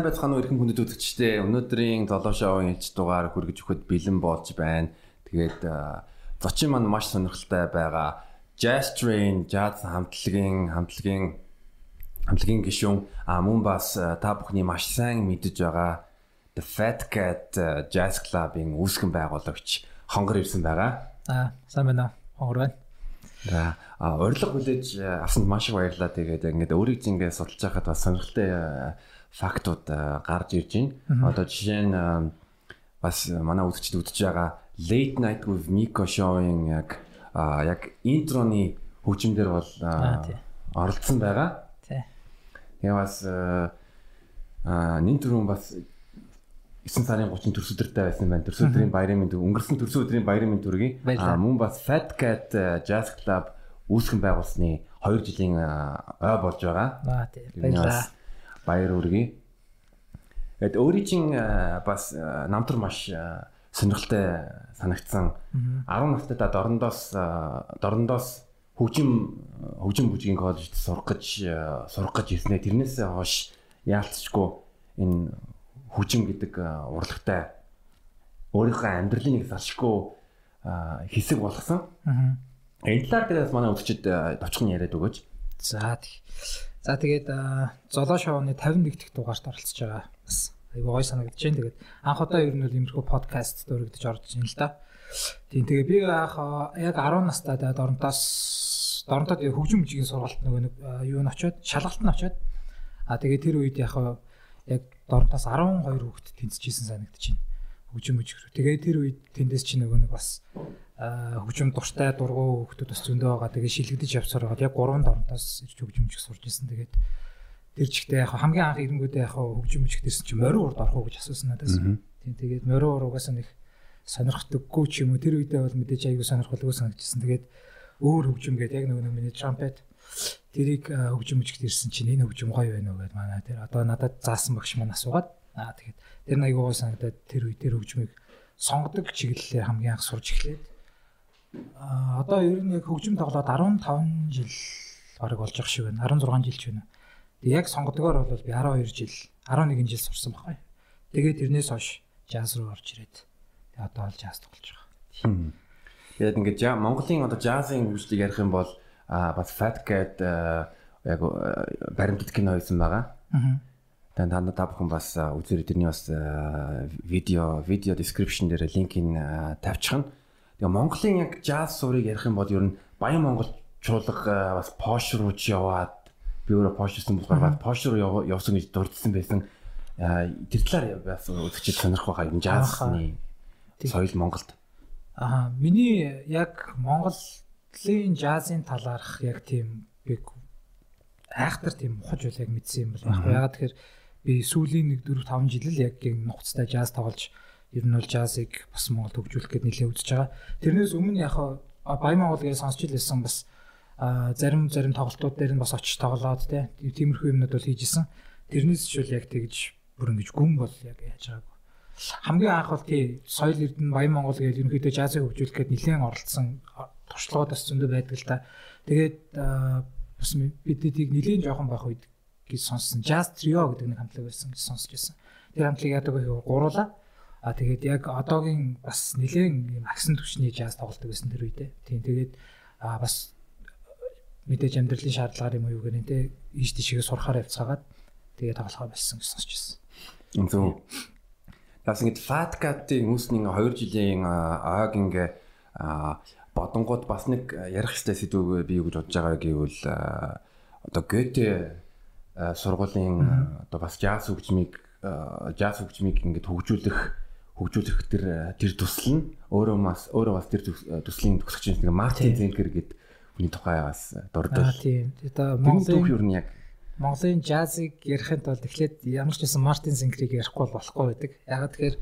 Сайн байцгаана уу эрхэм хүндэт үзэгчдээ. Өнөөдрийн золоо шоуын ээлж дугаар хүргэж өгөхөд бэлэн болж байна. Тэгээд зочин маань маш сонирхолтой байгаа. Jazz Train jazz хамтлагийн хамтлагийн хамтлагийн гишүүн а мөн бас та бүхний маш сайн мэдэж байгаа The Fat Cat Jazz Club-ийн үүсгэн байгуулагч хонгор ирсэн байгаа. Аа сайн байна. Хонгор байна. За урилга хүлээж авсанд маш их баярлалаа. Тэгээд ингээд өөрийг зингээ судалж байхад бас сонирхолтой фактууд гарч ирж байна. Одоо жишээ нь бас манай үзэгчд үзэж байгаа Late Night with Miko show-ын яг яг интроны хөгжимдэр бол оролцсон байгаа. Тий. Тэгээ бас аа нин түрүүн бас 9 сарын 30 төрс өдөртэй байсан байна. Төрс өдрийн баярын мэнд өнгөрсөн төрс өдрийн баярын мэнд төргий. Аа мөн бас Fat Cat Jazz Club үүсгэн байгуулсны 2 жилийн ой болж байгаа. Аа тий. Баярлалаа. Баяр үргэе. Тэгэд өөрийн чинь бас намтар маш сонирхолтой санагдсан 10 настайдаа дорндоос дорндоос хөгжим хөгжим бүжгийн коллежид сурах гэж сурах гэж ирснээр тэрнээс хойш яалтчгүй энэ хөгжим гэдэг урлагтай өөрийнхөө амьдралын нэг салшгүй хэсэг болгосон. Энэ талаар дээрээс манай үзэгчд товчхон яриад өгөөч. За тий. За тэгээд золоо шоуны 51 дахь дугаарт оролцож байгаа. Бас айгүй гой санагдаж байна. Тэгээд анх удаа ер нь бол иймэрхүү подкаст дөрөгдөж орж ийн л да. Тийм тэгээ би анх яг 10 настай даад оронтоос доронтод хөгжим мужийн сургалт нөгөө нэг юу н очиод шалгалт нь очиод а тэгээ тэр үед яг яг доронтоос 12 хүүхэд тэнцэжсэн санагдаж байна. Хөгжим мужиг рүү. Тэгээ тэр үед тэндээс чи нөгөө нэг бас хөгжим дуртай дургуй хүүхдүүд бас зөндөө байгаа. Тэгээ шилэгдэж явсаар байгаа. Яг 3 доронтоос ирж хөгжим мужиг сурж исэн. Тэгээд тэр чигтээ яг хамгийн анх ирэнгүүтээ яг хөгжим мужиг дэрсэн чи морин урд орох уу гэж асуусан надаас. Тийм тэгээд морин ур угаасаа нэг сонирхдаггүй ч юм уу тэр үедээ бол мэдээж аягүй сонирхолгүй санагдчихсан. Тэгээд өөр хөгжим гэдэг яг нөгөө миний trumpet тэрийг хөгжим мужигт ирсэн чинь энэ хөгжим гоё байна уу гэдээ манай тэр одоо надад заасан багш маань асуугаад аа тэгээд тэр нь аягүй санагдаад тэр үе тэр хөгжмийг сонгодог чиглэлээр хамгийн анх сурж эхлээд одоо ер нь яг хөгжим тоглоод 15 жил бараг болж байгаа шиг байна 16 жил ч байна. Тэг яг сонгодгоор бол би 12 жил 11 жил сурсан байхгүй. Тэгээд тэрнээс хойш жаз руу орж ирээд тэг одоо бол жаз тоглож байгаа. Тэгээд ингээд Монголын одоо жазын хөгжлийг ярих юм бол бас Fat Cat яг баримтат кино хийсэн байгаа. Тэгээд танд та бүхэн бас үзэр тэрний бас видео видео description дээр линкийг тавьчихна. Тэгээ Монголын яг jazz сурыг ярих юм бол ер нь Баян Монгол чуулга бас Posh руу ч яваад би өөрөө Posh-сэн болохоор Posh руу явсан гэж дурдсан байсан. Тэр талаар бас үзэгчид сонирх байгаа юм jazz-ны соёл Монголд. Аа миний яг Монголын jazz-ын талаарх яг тийм би айхтар тийм ухаж үл яг мэдсэн юм байхгүй. Ягаад тэгэхээр би сүүлийн 1 4 5 жил л яг нухацтай jazz тоглож ер нь бол джазыг бас Монголд хөгжүүлэх гээд нэлээд үзэж байгаа. Тэрнээс өмнө яг Баян Монгол гэж сонсч илсэн бас зарим зарим тоглолтууд дээр нь бас очиж тоглоод тиймэрхүү юмнууд бол хийжсэн. Тэрнээс ч үл яг тэгж бүр ингэж гүн бол яг яаж байгаагүй. Хамгийн анх бол тий соёл эрдэнэ Баян Монгол гэж ерөнхийдөө джазыг хөгжүүлэх гээд нэлээд оролцсон туршлагууд бас зөндөө байдаг л та. Тэгээд бас бидэдийг нэлээд жоохон байх үед гэж сонссон. Jazz Trio гэдэг нэг хамтлаг байсан гэж сонсч байсан. Тэр хамтлаг яадаг вэ? Гуруула А тэгээд яг одоогийн бас нэлээд юм агсан түвшний жаз тоглолдог гэсэн тэр үедээ. Тийм тэгээд а бас мэдээж амьдралын шаардлагаар юм уу юу гэнэ те ийш тийшээ сурахаар явцгаагаад тэгээд тоглохоо болсон гэж сонсч байсан. Зөв. Бас ингэ Cat-ийн үүсний 2 жилийн ааг ингээ бодонгууд бас нэг ярих хэвээр сэдвүүг би юу гэж бодож байгаа гэвэл одоо Goethe сургуулийн одоо бас jazz хөгжмийг jazz хөгжмийг ингээд хөгжүүлэх хөгжүүлэх тэр тэр тусал нь өөрөө бас өөрөө бас тэр төслийн төгсөгч нэг Мартин Зенкер гэдэг хүний тухай бас дурдвал. Аа тийм. Одоо Монголын юу нь яг Монголын джазыг ярихын тулд эхлээд ямар ч байсан Мартин Зенкерийг ярихгүй болохгүй байдаг. Ягаад тэгэхээр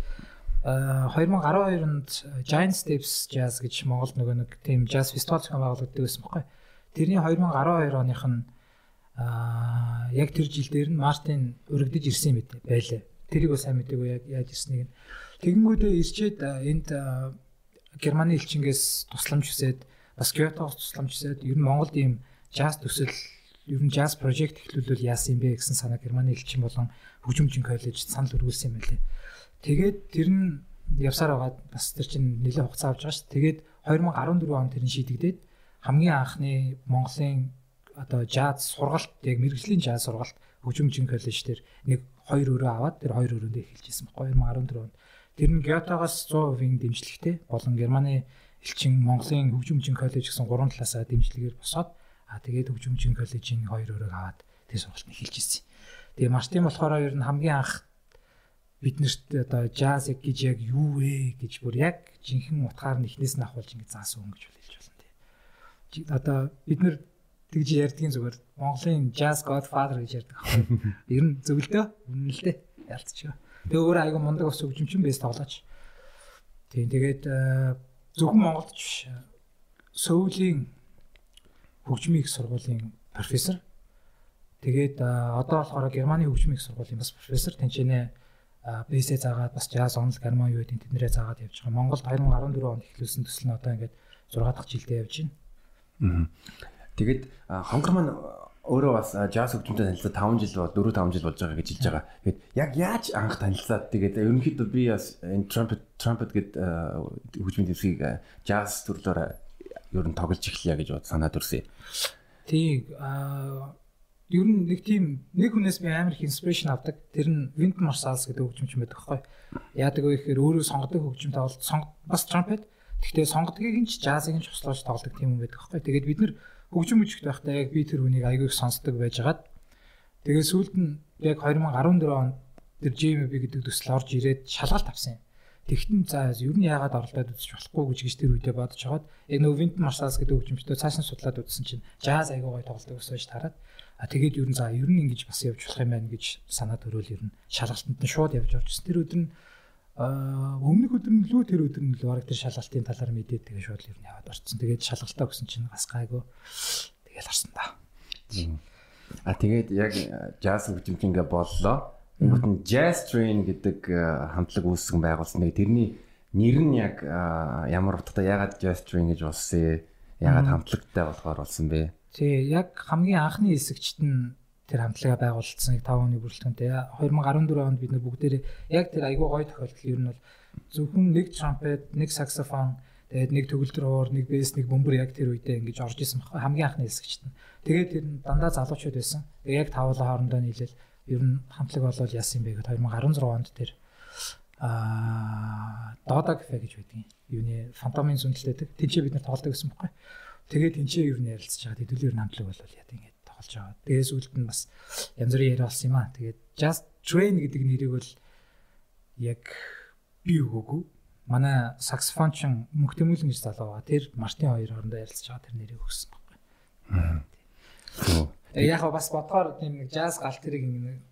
2012 онд Giant Steps Jazz гэж Монголд нөгөө нэг тийм jazz фестивал зохион байгуулагддаг байсан байхгүй. Тэрний 2012 оных нь аа яг тэр жил дээр нь Мартин өргөдөж ирсэн юм байлээ. Тэрийг бас сайн мэдээгүй яг яаж ирснийг нь Тэгэнгүүтээ ирчээд энд Германы элчингээс тусламж хүсээд бас Кёотоос тусламж хүсээд ер нь Монголд ийм жаз төсөл ер нь jazz project эхлүүлвэл яасан юм бэ гэсэн санаа Германы элчин болон хөгжимчин коллеж санал өргүүлсэн юм байлээ. Тэгээд тэр нь явсаар байгаа бас тэр чинь нэлээд хугацаа авч байгаа шүү. Тэгээд 2014 онд тэр нь шийдэгдээд хамгийн анхны Монголын одоо jazz сургалт яг мэрэгжлийн jazz сургалт хөгжимчин коллеж дээр нэг хоёр өрөө аваад тэр хоёр өрөөндөө эхэлжсэн байхгүй 2014 онд. Тэр нь Гётагаас 100% дэмжлэгтэй болон Германы элчин Монголын хөгжимчин коллеж гэсэн гурван талаасаа дэмжлэгээр босоод аа тэгээд хөгжимчин коллежийн хоёр өрөөг аваад тэр сургалтанд эхэлж ирсэн. Тэгээ маш тийм болохоор ер нь хамгийн анх биднэрт одоо jazz гэж яг юу вэ гэж бүр яг жинхэнэ утгаар нь эхнээс нь ахуулж ингэ заасан хүн гэж хэлж болно тий. Одоо бид нэр тэгж ярьдгийн зүгээр Монголын jazz godfather гэж ярьдаг. Ер нь зөвлөдөө үнэн л дээ. Ялцчихаа. Тэгээ өөрөө айгүй мундаг ус хөгжимчин бэс тоглооч. Тийм тэгээд э, зөвхөн Монголд биш Сөүлийн хөгжмийн их сургуулийн профессор тэгээд э, одоо болохоор Германы хөгжмийн их сургуулийн бас профессор тэнцэнэ бэсээ заагаад бас jazz онл гармон юу гэдэг тэднэрээ заагаад явж байгаа. Монголд 2014 онд эхлүүлсэн төсөл нь одоо ингээд 6 дахь жилдээ явж байна. Тэгээд хонгор маань өөрөө бас jazz хөгжмөнтэй танилцаад 5 жил бол 4 5 жил болж байгаа гэж хэлж байгаа. Тэгээд яг яаж анх танилцаад тэгээд ерөнхийдөө би бас энэ trumpet trumpet гэдэг хөгжмийн төвсгийг jazz төрлөөр ер нь тоглож эхлэе гэж бод санаад өрсөе. Тий а ер нь нэг тийм нэг хүнээс би амар их инспирэшн авдаг. Тэр нь Wind Marsalis гэдэг хөгжимч байдаг байхгүй. Яадаг вэ гэхээр өөрөө сонгодог хөгжим тоглолт сонг бас trumpet. Гэхдээ сонгодгийг нь ч джазыг нь ч хослооч тоглодог тийм юм байдаг байхгүй. Тэгээд бид нар хөгжим мөчгт байхдаа яг би тэр хүнийг аягүй их сонсдог байжгаад тэгээд сүүлд нь яг 2014 онд тэр JMB гэдэг төсөл орж ирээд шалгалт авсан юм. Тэгтэн за ер нь яагаад оролдоод үзэж болохгүй гэж гэж тэр үедээ бодож хагаад яг нөгөө Wind Marsalis гэдэг хөгжимчдөө цааш нь судлаад үзсэн чинь jazz аягүй гоё тоглодог гэсэн гэж тараад А тэгээд ер нь за ер нь ингэж бас явж болох юм байна гэж санаад өрөөл ер нь шалгалтанд нь шууд явж орчихсон. Тэр өдөр нь өмнөх өдөр нь лөө тэр өдөр нь л бараг тэр шалгалтын талаар мэдээд тэгээ шууд ер нь яваад орчихсон. Тэгээд шалгалтаа өгсөн чинь бас гайгүй тэгээл орсон да. А тэгээд яг jazz хөгжимчингээ боллоо. Ингүүт нь Jazz Train гэдэг хамтлаг үүсгэн байгуулсан. Тэрний нэр нь яг ямар утгатай ягаад Jazz Train гэж болсон юм? Ягаад хамтлагтай болохоор болсон бэ? Тий, яг хамгийн анхны хэсэгчт нь тэр хамтлагаа байгуулсан 5 оны бүрэлдэхүүнтэй 2014 онд бид нар бүгдээрээ яг тэр айгүй гоё тохиолдол ер нь бол зөвхөн нэг трампет, нэг саксофон, тэгээд нэг төгөлдөр хуур, нэг бэс, нэг бөмбөр яг тэр үедээ ингэж орж исэн баггүй хамгийн анхны хэсэгчт нь. Тэгээд тэр дандаа залуучууд байсан. Тэгээд яг тавлаа хоорондоо нийлээл ер нь хамтлаг болол яасан юм бэ гэхэд 2016 онд тэр аа Дода кафе гэж байдгийн. Юуны фантомын зүнэлтэйдэг. Тэнцээ бид нар тоглодог гэсэн баггүй. Тэгээд тэнцээ юу нэрэлцэж байгаа. Хэдүүлэр намтлаг бол яа тийм ингээд тоглож байгаа. Тэгээс үлд нь бас янз бүрийн яриа болсон юм аа. Тэгээд just train гэдэг нэрийг бол яг би өгөөгүй. Манай саксофончин мөнх тэмүүлэн гэж залуу байгаа. Тэр Мартин хоёр хоорондоо ярилцж байгаа тэр нэрийг өгсөн байхгүй. Яг бас бодохоор тийм нэг jazz галт тэрийг нэг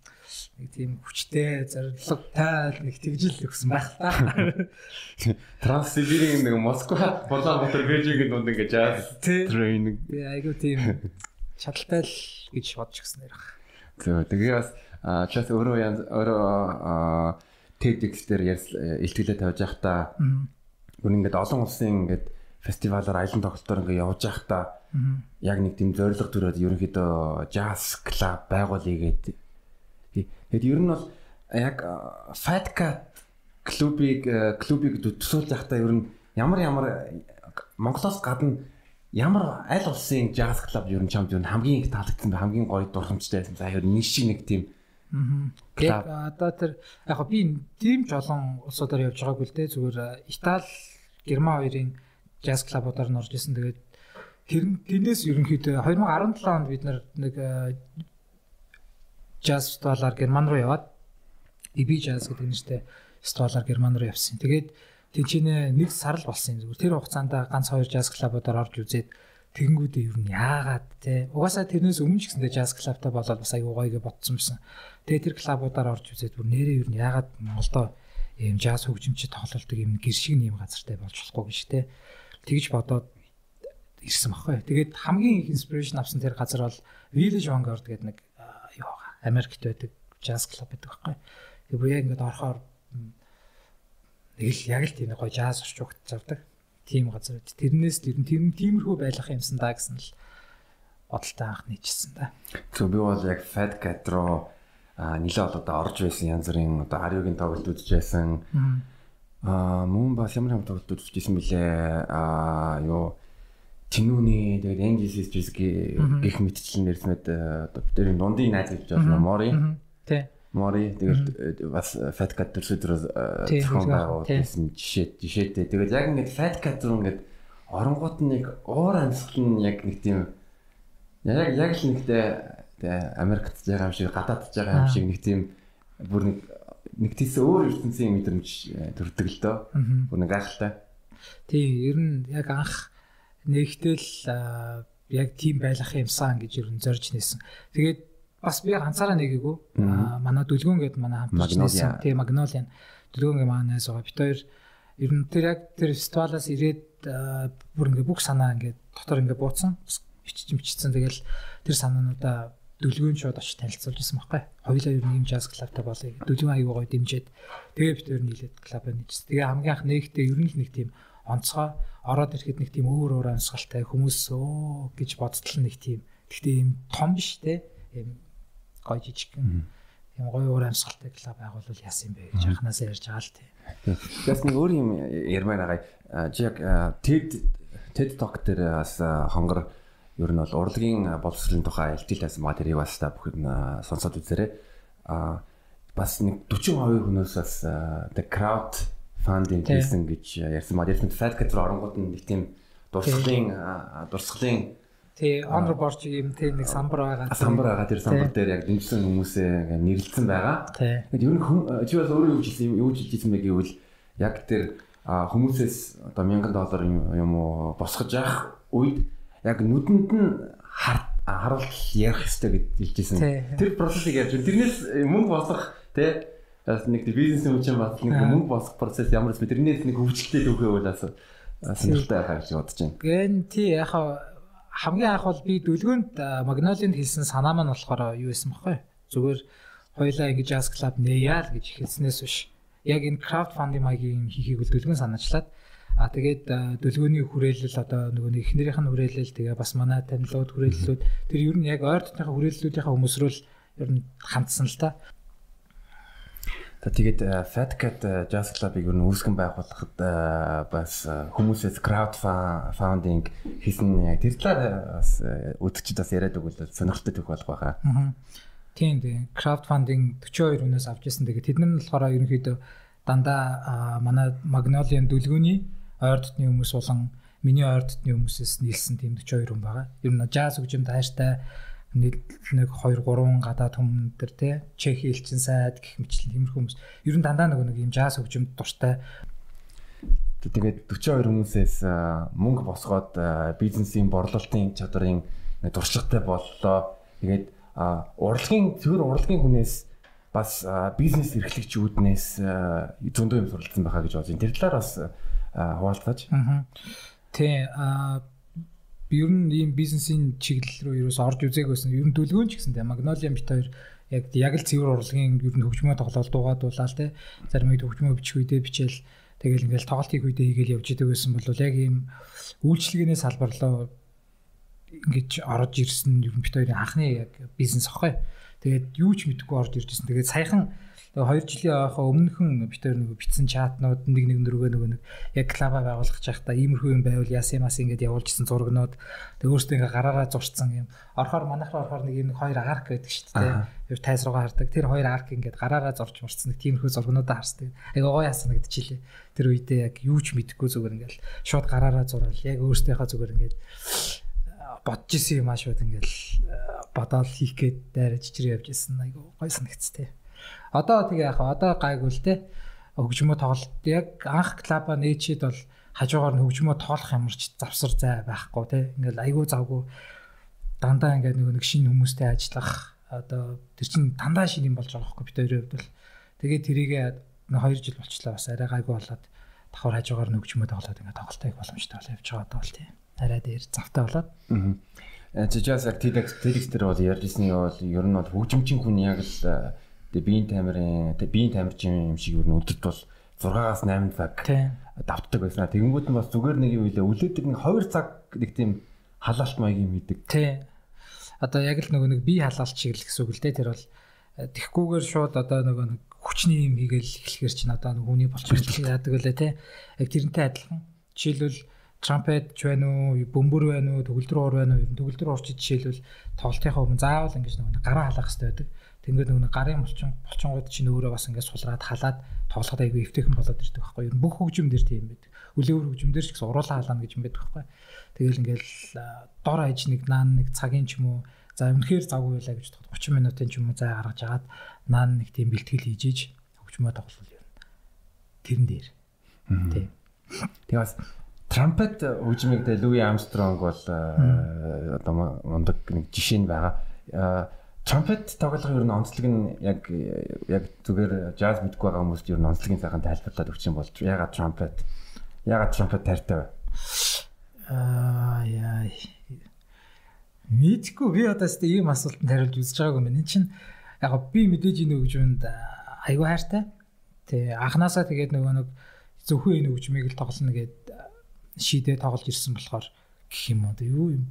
нэг тийм хүчтэй зоригтой нэг тэгжил өгсөн байх та. Транссибирийн нэг Москва Улаанбаатар Бээжингийн дунд ингээ jazz training. Би айгу тийм чадaltaй л гэж бодож гисэн баг. Зөв. Тэгээ бас чат өөрөө янз өөрөө TEDx дээр илтгэлээ тавьж явахдаа гүн ингээд олон улсын ингээд фестивалаар аялан тоглолтоор ингээд явж байхдаа яг нэг тийм зориг төрөөд ерөнхийдөө jazz club байгуулъя гэдэг Тэгэд ер нь бол яг Fat Cat клубыг клубыг төсөөлж байхдаа ер нь ямар ямар Монголоос гадна ямар аль улсын jazz club ер нь чамд ер нь хамгийн их таалагдсан хамгийн гоё дурсамжтай байсан. За ер нь нэг шиг нэг тийм Яг одоо тэр яг би тийм ч олон улсуудаар явж байгаагүй л дээ зүгээр Итали, Герман хоёрын jazz club-уудаар норж исэн. Тэгээд тэр тэндээс ерөнхийдөө 2017 онд бид нэг jazz фестивалаар Герман руу яваад EB jazz гэдэг нэртэй фестивалаар Герман руу явсан. Тэгээд тэнцэнэ нэг сар л болсон юм зүгээр. Тэр хугацаанд ганц хоёр jazz клубуудаар орж үзээд тэгэнгүүтээ юу нь яагаад те угаасаа тэрнээс өмнө ч гэсэндээ jazz клубтай болоод бас аюу гоё гэж бодсон юмсан. Тэгээ тэр клубуудаар орж үзээд бүр нэрээ юу нь яагаад Монголдо ийм jazz хөгжимчд тоглолдог юм гэршиг нэм газартай болж болохгүй гэж те тэгж бодоод ирсэн баггүй. Тэгээд хамгийн их инспирэшн авсан тэр газар бол Village Vanguard гэдэг нэг Америкт байдаг jazz club байдаг байхгүй. Тэгээ бүр яг ингээд орохоор нэг л яг л тийм гоё jazz орч угт завдаг. Тийм газар байд. Тэрнээс тэр нь тиймэрхүү байх юмсан даа гэсэн л бодолтой анх нийцсэн да. Зөв би бол яг Fat Cat руу нэлээд бол одоо орж байсан янз бүрийн одоо Ариогийн тоглолт үзэж байсан. Аа мөн бас ямар ямар тоглолт үзчихсэн бэлээ. Аа юу Тинүүний тэгээд Angels гэх мэтчлэн нэрсмэд одоо тэр дундын найз гэж байна Мори. Тий. Мори тэгээд бас Fat Cat төрсөдөр зохион байгуулсан жишээ жишээтэй. Тэгээд яг ингээд Fat Cat руу ингээд оронгууд нь нэг уур амьсгал нь яг нэг тийм яг яг л нэгтэй Америкт байгаа юм шиг гадаадд байгаа юм шиг нэг тийм бүр нэг нэг тийс өөр ертөнцийн мэдрэмж э, төрдөг л дөө. Бүр нэг гайхалтай. Тийм ер нь яг анх нэгтэл яг тийм байлах юмсан гэж ер нь зорж нээсэн. Тэгээд бас би ганцаараа нэгээгүй. Манай дүлгүүн гээд манай хамтарч нээсэн. Тийм Магнолиан дүлгүүнгээ манаас байгаа. Бид хоёр ер нь тэр яг тэр фестивалаас ирээд бүр ингээ бүх санаа ингээ дотор ингээ бууцсан бичиж мччихсэн тэгэл тэр санаануудаа дүлгүүн шууд очиж танилцуулж ирсэн байхгүй. Хоёулаа ер нь юм jazz club-тай болъё. Дүлгүүн аягүй гоё дэмжиэд тэгээ бид ер нь нийлээд клуб нэгжсэн. Тэгээ хамгийн анх нэгтээ ер нь л нэг тийм онцгой ороод ирэхэд нэг тийм өөр өөр амьсгалтай хүмүүс өө гэж бодтол нэг тийм гэхдээ юм том биш те. Ийм гоё жижигхэн тийм гоё өөр амьсгалтай клуб байгуулвал яасан юм бэ гэж анханасаа ярьж байгаа л тий. Тэгээс нэг өөр юм ярмаар байгаа. Чи яг TED TED Talk дээр бас хонгор ер нь бол урлагийн боловсролын тухай илтгэл байсан маа тэрийг бас та бүхэн сонсоод үзээрэй. А бас нэг 40% хүмүүс бас the crowd funding хийсэн гэж ярьсан маа. Тэрс fat cat руу оронгууд нь нэг тийм дурсгалын дурсгалын Тий, honor борч юм тий нэг самбар байгаа. Самбар байгаа тэр самбар дээр яг дэмжсэн хүмүүсээ нэрлэлсэн байгаа. Тэгээд ер нь чи бас өөрөө юу хийсэн юу хийсэн бэ гэвэл яг тэр хүмүүсээс одоо 1000 доллар юм уу босгож явах үед яг нүдэнд нь харуулт ярих хэрэгтэй гэж хэлжсэн. Тэр процессыг ярьж тэрнээс мөнгө босгох тий бас нэг бизнесийн хүчин бас нэг мөнгө босгох процесс ямар ч тэрнээс нэг хөвчлөлтэй төгөө бол бас сонирхолтой байхаа гэж бодож байна. Гэн тий яхаа хамгийн анх бол би дүлгөөнд Магнолинд хэлсэн санаа маань болохоор юу байсан бэхгүй. Зүгээр хоёлаа ингэж jazz club нээяа л гэж хэлснээс биш. Яг энэ crowd funding маягийн хийхийг л дүлгөөн санаачлаад А тэгээд дүлгөөний хүрээлэл одоо нөгөө нэг эхнэрийнх нь хүрээлэл тэгээ бас манай танилуд хүрээллүүд тэр ер нь яг ойр дотныхаа хүрээллүүдийнхаа хүмүүсрүүл ер нь хандсан л та. За тэгээд Fat Cat Jazz Club-ыг ер нь үүсгэн байгуулахад бас хүмүүсээс crowd funding хийсэн яг тэр талаар бас үдчихэд бас яриад өгвөл сонирхолтой төх болох байхаа. Тийм тийм crowd funding 42 хүнээс авч ирсэн. Тэгээд тэд нар нь болохоор ерөнхийдөө дандаа манай Magnolia дүлгөөний ойр дотны хүмүүс болон миний ойр дотны хүмүүсээс нийлсэн тийм 42 хүн байгаа. Ер нь jazz хөгжимд хайртай нэг 2 3 гадаад хүмүүс төр те чех элчин сайд гэх мэтлэн тиймэрхүү хүмүүс ер нь дандаа нэг нэг юм jazz хөгжимд дуртай тэгээд 42 хүмүүсээс мөнгө босгоод бизнесийн борлуулалтын чадварын туршлагатай боллоо тэгээд урлагийн зөвхөн урлагийн хүнээс бас бизнес эрхлэгчүүднээс зөндөө юм суралцсан байхаа гэж бодож байна. Тэр талаар бас хуваалцаач. Тий би ер нь ийм бизнесийн чиглэл рүү ерөөс орж үзээг байсан. Ер нь дүлгөөн ч гэсэн те Magnolia бит хоёр яг яг л цэвэр урлагийн ер нь хөгжмөө тоглолт дуугаад дуулаа л те. Зарим үед хөгжмөө бичих үедээ бичээл тэгэл ингээл тоглолт хийх үедээ хийгээл явж идэг байсан бол яг ийм үйлчлэгээний салбарлоо ингэж орж ирсэн ер нь бит хоёрын анхны яг бизнес ахгүй. Тэгээд юу ч мэдэхгүй орж ирж ирсэн. Тэгээд саяхан 2 жилийн хаа өмнөхөн бид тэр нөгөө битсэн чатнууд нэг нэг дөрвөө нөгөө нэг яг клаба байгуулах чахта иймэрхүү юм байвал яасан мас ингэж явуулжсэн зургнууд тэг өөртөө ингээ гараараа зурцсан юм. Орохоор манайхаар орохоор нэг юм хоёр арк байдаг шүү дээ. Тэр тайз руугаа хардаг. Тэр хоёр арк ингээ гараараа зурч мурцсан нэг тиймэрхүү зургнуудаа харсдаг. Айгаа гоё яасан гэдчихлээ. Тэр үедээ яг юу ч мэдэхгүй зүгээр ингээл шууд гараараа зураал яг өөртөөхөө зүгээр ингээд бодож исэн юм аа шууд ингээл бодоол хийх гээд дайраж чичрээ явж исэн айгаа гоё санагцтэй. Одоо тэгээ яг одоо гайгүй л те. Хөгжмөө тоглолт яг анх клаба нээчид бол хажуугаар нь хөгжмөө тоолох ямарч завсар зай байхгүй те. Ингээл айгүй завгүй. Дандаа ингээд нэг шинэ хүмүүстэй ажиллах одоо тэр чин дандаа шинэ юм болж байгаа байхгүй бид хоёрын хувьд бол. Тэгээд тэрийгээ 2 жил болчлаа бас арай гайгүй болоод давхар хажуугаар нь хөгжмөө тоглоод ингээд тоглолтыг боломжтой бол явж байгаа даа бол тийм. Арай дээр завтай болоод. Аа жижигс активитет TEDx дээр бол ярьжсэн нь бол ер нь бол хөгжимчин хүн яг л Тэгээ биеийн тамирын тэгээ биеийн тамирчин юм шиг юу өдөрт бол 6-аас 8 цаг давтдаг байсан. Тэгэнгүүт нь бас зүгээр нэг юм үлээ. Үлээдэг нэг 2 цаг нэг тийм халаалт маягийн мэддэг. Тий. одоо яг л нөгөө нэг бие халаалт шиг л гэсэн үг л дээ тэр бол тэгхгүйгээр шууд одоо нөгөө нэг хүчний юм хийгээл эхлэхэр чинь одоо нөгөө хүний болчихсон яадаг үлээ те яг тэрнтэй адилхан жишээлбэл трампет ч байна уу бөмбөр байна уу төгөлдөр уур байна уу төгөлдөр уурч жишээлбэл тоглолтынхаа өмнө заавал ингэж нөгөө гараа халах хэрэгтэй байдаг Тэнгэр нөгөө гарын булчин булчингууд чинь өөрөө бас ингээд сулраад халаад тоглоход айгүй эвтэйхэн болоод ирдэг байхгүй юу. Бүх хөгжим дээр тийм байдаг. Үлээвэр хөгжим дээр ч гэсэн уруулаа халаана гэж юм байдаг байхгүй. Тэгэл ингээл дор аж нэг наан нэг цагийн ч юм уу за үнэхээр завгүй байлаа гэж бодоход 30 минутын ч юм уу зай гаргаж агаад наан нэг тийм бэлтгэл хийж иж хөгжмөө тоглол юм. Тэрэн дээр. Тийм. Тэгээ бас трампет хөгжмийг дэ Луи Армстронг бол одоо мундаг нэг жишээ нь байгаа Trumpet тоглох ер нь онцлог нь яг яг зүгээр jazz мэдгүй байгаа хүмүүст ер нь онцлогийн цагаан тайлбарлаад өгч юм бол ягаад trumpet ягаад trumpet таартай вэ? Аа яа. Мэдгүй би одоо тест ийм асуултанд хариулж үзэж байгаагүй юм. Энэ чинь яг би мэдээж энэ хөгжмөнд аюу хайртай. Тэ анханасаа тэгээд нөгөө нэг зөвхөн энэ хөгжмийг л тоглоно гэд шийдээ тоглож ирсэн болохоор гэх юм уу. Юу юм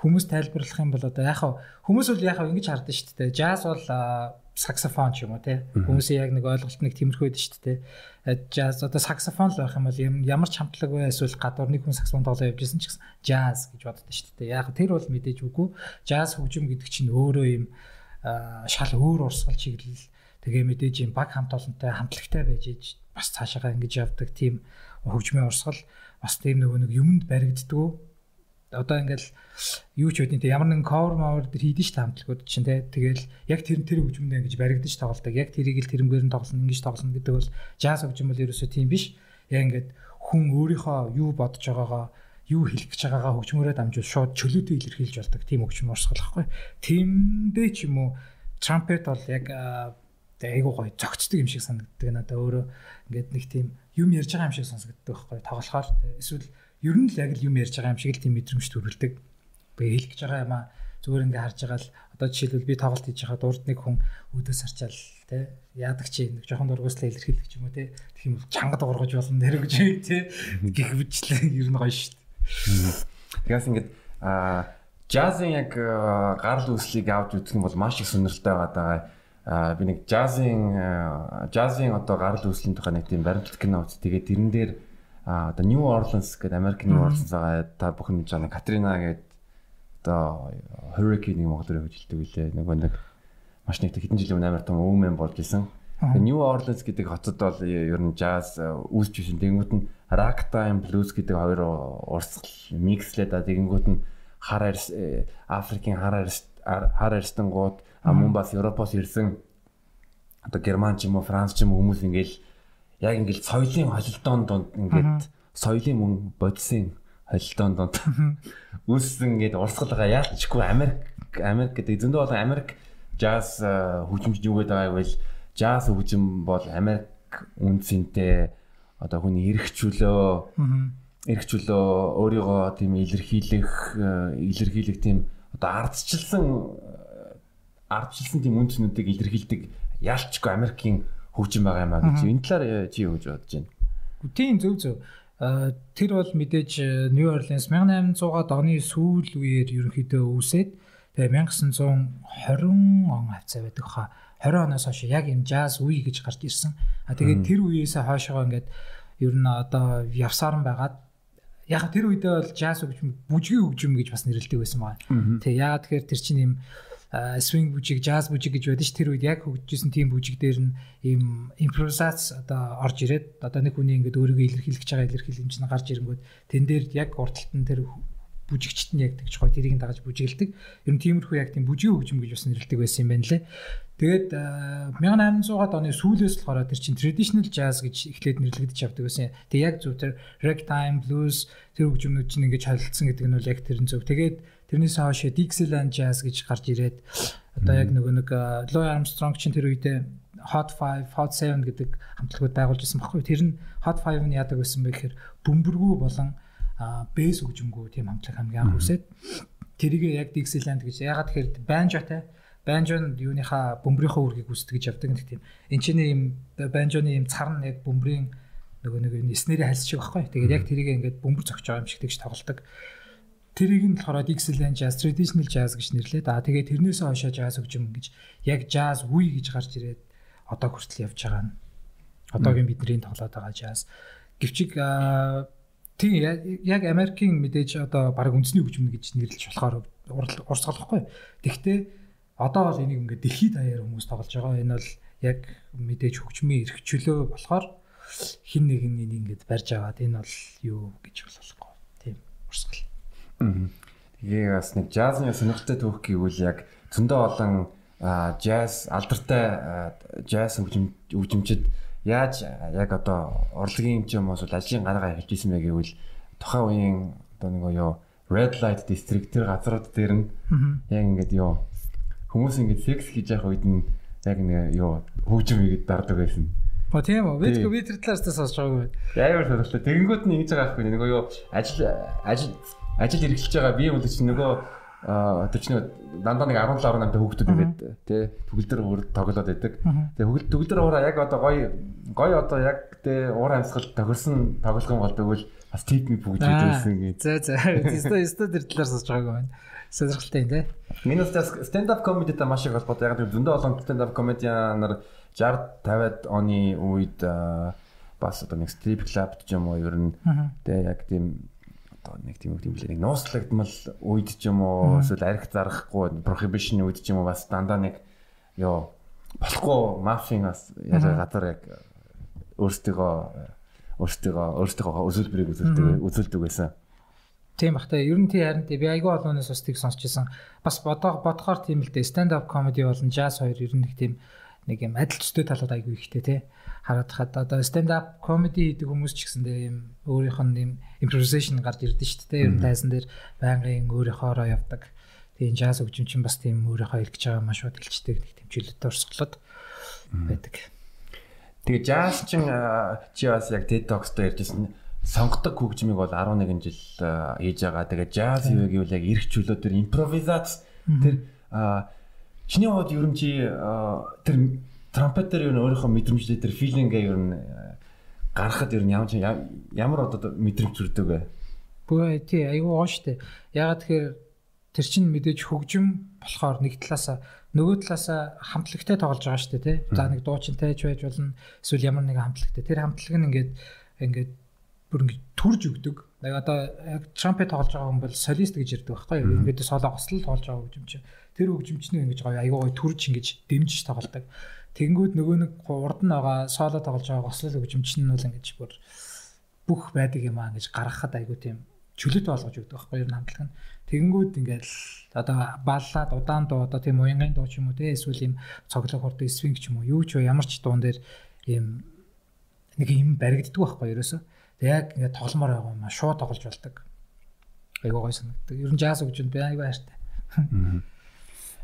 хүмүүс тайлбарлах юм бол одоо яг хүмүүс бол яг ингэж хардсан шүү дээ. Jazz бол саксофон ч юм уу тий. Хүмүүсийн яг нэг ойлголт нэг тиймэрхүү байдаг шүү дээ. Jazz одоо саксофон л байх юм бол ямар ч хамтлаг бай эсвэл гадуур нэг хүн саксофон тоглоо явжсэн ч гэсэн jazz гэж боддог шүү дээ. Яг тэр бол мэдээж үгүй. Jazz хөгжим гэдэг чинь өөрөө юм шал өөр урсгал чиглэл тэгээ мэдээж юм баг хамт олонтой хамтлагтай байж иж бас цаашаа ингэж явдаг тийм хөгжмийн урсгал бас тийм нөгөө нэг юмд баригддаг одоо ингээл юу ч те ямар нэгэн cover mower дээр хийдэж ш хамтлагууд чинь те. Тэгэл яг тэр тэр хөгжмөндөө ингэж баригдаж тоглолдог яг тэрийг л тэрнгээр нь тоглоно ингэж тоглоно гэдэг бол jazz хөгжим бол ерөөсөө тийм биш. Яг ингээд хүн өөрийнхөө юу бодож байгаагаа юу хэлэх гэж байгаагаа хөгжмөөрөө дамжуул шууд чөлөөтэй илэрхийлж болдог тийм хөгжим урсгал байхгүй. Тиймдээ ч юм уу trumpet бол яг айгуу гоё зөгцдөг юм шиг санагддаг надаа өөрөө ингээд нэг тийм юм ярьж байгаа юм шиг сонсогддог байхгүй тоглохоор. Эсвэл ер нь л яг л юм ярьж байгаа юм шиг л тийм мэдрэмж төрүүлдэг. Би хэлэх гэж байгаа юм аа зүгээр ингээ харж байгаа л одоо жишээлбэл би тоглолт хийж байхад урд нэг хүн өөдөөс арчаал те яадаг чи нэг жоохон дургуйслаа илэрхийлэх ч юм уу те тэгэх юм чангад ургаж болно нэр гэж те гих бичлээ ер нь гоё шүү дээ. Тэгээс ингээд а джазын яг гарал үүслийг авч үзэх юм бол маш их сонирхолтой байгаа. А би нэг джазын джазын одоо гарал үүслийн тухай нэг тийм баримтлах кино үз. Тэгээд тэрэн дээр а одоо New Orleans гэдэг Америк New Orleans байгаа та бүхэн жаа Катрина гэдэг одоо hurricane-ийг Монголоор хөжилдэг үлээ. Нөгөө нэг маш нэг хэдэн жилийн өмнө амар том өвмэн болж исэн. New Orleans гэдэг хотод бол ер нь jazz үүсч исэн. Тэнгүүд нь ragtime blues гэдэг хоёр урсгал микслээд а тэгэнгүүт нь хар Африкийн хар хар арстангууд мөн бас Европоос ирсэн одоо герман ч юм уу франц ч юм уу хүмүүс ингээл яг ингээл соёлын холилдоон донд ингээд соёлын мөн бодисын холилдоон донд үүссэн ингээд урсгалгаа яалтчгүй Америк Америк гэдэг зөндөө болон Америк jazz хөгжимч юу гэдэг байгаа вэ? Jazz хөгжим бол Америк үнцэнтэй одоо хүний эрхчлөө эрхчлөө өөрийгөө тийм илэрхийлэх илэрхийлэх тийм одоо ардчилсан ардчилсан тийм үнцнүүдийг илэрхийлдэг ялчгүй Америкийн хөгжим байгаа юм а гэж энэ талаар э, чи юу гэж бодож байна? Тийм зөв зөв. Тэр бол мэдээж New Orleans 1800-аад оны сүүл үеэр ерөнхийдөө үүсээд тэгээ 1920 он хавцаа байдаг хаа 20 оноос хойш яг энэ jazz үе гэж гарч ирсэн. А тэгээд тэр үеэсээ хойшоо ингээд ер нь одоо явсаар байгаад яг тэр үедээ бол jazz хөгжим бүжгийн хөгжим гэж бас нэрлэдэг байсан байна. Тэгээ яагаад тэгэхээр тэр чинь юм swing бүжиг, jazz бүжиг гэж байдаг ш. Тэр үед яг хөгжижсэн тийм бүжиг дээр нь ийм импровизац одоо орж ирээд одоо нэг хүний ингээд өөрийгөө илэрхийлэх гэж байгаа илэрхийлэмж нь гарч ирэнгүүт тэн дээр яг урталт нь тэр бүжигчт нь яг тэгж гоё тэрийг дагаж бүжиглдэг. Ер нь тиймэрхүү яг тийм бүжгийн хөгжим гэж бас нэрлэдэг байсан юм байна лээ. Тэгээд 1800-аад оны сүүлээс болохоор тэр чинь traditional jazz гэж эхлээд нэрлэгдэж явдаг байсан. Тэгээ яг зөв тэр ragtime blues тэр хөгжмүүд чинь ингэж холилдсон гэдэг нь бол яг тэр нь зөв. Тэгээд Тэрнээс хойш Dixieland Jazz гэж гарч ирээд одоо яг нөгөө нэг Louis Armstrong чинь тэр үедээ Hot 5, Hot 7 гэдэг хамтлагууд байгуулж ирсэн баггүй. Тэр нь Hot 5 нь яадаг байсан бэ гэхээр бөмбөргүү болон бэс хөгжимгүү тийм хамтлаг хамгийн анх үсээд тэрийг яг Dixieland гэж яагаад тэгэхээр банжотай банжон юуныхаа бөмбөрийнхөө үргийг үсдэг гэж явдаг нэг тийм. Энд чинь ийм банжоны ийм цар нь яг бөмбөрийн нөгөө нэг эснэрийн хальс шиг баггүй. Тэгээд яг тэрийг ингээд бөмбөр зогч байгаа юм шиг тэгж тоглолдог. тэрийг нь болохоор excellent jazz, traditional jazz гэж нэрлээд аа тэгээд тэрнээсээ хойшоо jazz хөгжим гэж яг jazz үе гэж гарч ирээд одоо хүртэл явж байгаа нь. Одоогийн бидний тоглоод байгаа jazz. Гэвчиг тийм яг Америкийн мэдээж одоо баг үндэсний хөгжим гэж нэрлэж болохоор урсгалахгүй. Тэгвэл одоо бол энийг ингээд дэлхийд даяар хүмүүс тоглож байгаа. Энэ бол яг мэдээж хөгжмийн эрх чөлөө болохоор хин нэг нь ингээд барьж аваад энэ бол юу гэж болохгүй. Тийм урсгал. Тэгээ бас нэг джазны сонирхолтой түүх гэвэл яг зөндөө олон джаз алдартай джаз хөгжимчд яаж яг одоо урлагийн ч юм уу ажлын гараагаа хэлж исэн бэ гэвэл тухайн үеийн одоо нэг юу red light district тэр газрууд дээр нь яг ингээд юу хүмүүс ингээд секс хийж явах үед нь яг нэг юу хөгжим хийгээд дардаг байсан. По тийм үү? Би би тэр талаас та сонсож байгаагүй. Яагаар сонирхолтой. Тэгэнгүүт нь ингэж байгаа байхгүй нэг юу ажил ажил ажил эргэлж байгаа бие мөн чинь нөгөө тэр чинь дандаа нэг 17 18 та хүүхдүүд ингээд тий төгөлдөр уур тоглоод байдаг. Тэгээ хөгөл төгөлдөр уураа яг одоо гоё гоё одоо яг тий уур амьсгал тохирсон тоглох юм бол тэгвэл бас тип ми бүгд байсан гэж. За за. Өстө өстө тэр талаар сонсож байгаагүй байна. Сонирхолтой юм тий. Минус stand up comedy та маш их холбоотой. Яг зөндөө олон stand up comedian-аар 60 50-аад оны үед бас одоо нэг strip club ч юм уу ер нь тий яг тийм одоо нэг тийм үг тийм лээ нэг нууцлагдмал үед ч юм уу эсвэл арх зарахгүй prohibition үед ч юм уу бас дандаа нэг ёо болохгүй мафийн бас яаж газар яг өөрсдөө өөрсдөө өөрсдөө үзүүлбэрийг үзүүлдэг үзүүлдэг байсан. Тийм бах та ер нь тий харин тий би айгүй олоноос бас тийг сонсч байсан. Бас бодоо бодохоор тийм л дээ stand up comedy болон jazz хоёр ер нь нэг тийм нэг юм адил төстэй талууд айгүй ихтэй тий хараад хаад одоо stand up comedy гэдэг хүмүүс ч гэсэн дээ юм өөрийнх нь юм improvisation гарч ирдэ шүү дээ. Ер нь тайзан дээр байнгын өөрийнхоороо явдаг. Тийм jazz хөгжим чинь бас тийм өөрийнхөө илгэж байгаа маш шууд илчдэг нэг чөлөөтэй орсголоод байдаг. Тэгээ jazz чинь чи бас яг TED Talks-тай ярьжсэн сонгодог хөгжмийг бол 11 жил хийж байгаа. Тэгээ jazz юу гэвэл яг эрх чөлөө төр импровизац тэр чиний хувьд ер нь чи тэр трампетер юу өөрийнхөө мэдрэмжтэй тэр филингээ юу гаргахад ер нь ямар ямар одоо мэдрэмж төрдөг вэ? Бөө тий айгүй гоо штэ. Ягаад тэгэхээр тэр чин мэдээж хөгжим болохоор нэг талаасаа нөгөө талаасаа хамтлагтай тоглож байгаа штэ тий. За нэг дуучинтай ч байж болно. Эсвэл ямар нэгэн хамтлагтай. Тэр хамтлаг нь ингээд ингээд бүр ингээд төрж өгдөг. Яг одоо яг трампет тоглож байгаа хүн бол солист гэж ярьдаг байхгүй юу? Ингээд соло гослол тоглож байгаа хөгжимч. Тэр хөгжимчний ингэж гоё айгүй гоё төрж ингэж дэмжиж тоглодог. Тэгэнгүүт нөгөө нэг урд нь байгаа соло тоглож байгаа гослол хөгжимч нь бол ингэж бүр бүх байдаг юм аа гэж гаргахад айгүй тийм чөлөөтэй болгож өгдөг байхгүй юу хамтлаг нь. Тэгэнгүүт ингээд одоо баллаад удаан дуу одоо тийм уянгын дуу ч юм уу те эсвэл юм цоглог хордог свинг ч юм уу юу ч ямар ч дуун дээр ийм нэг юм баригддаг байхгүй ерөөсөө. Тэг яг ингээд тогломоор байгаа юм аа шууд тоглож болдог. Айгуу гой санагддаг. Ер нь jazz хөгжинд би айгүй хайртай.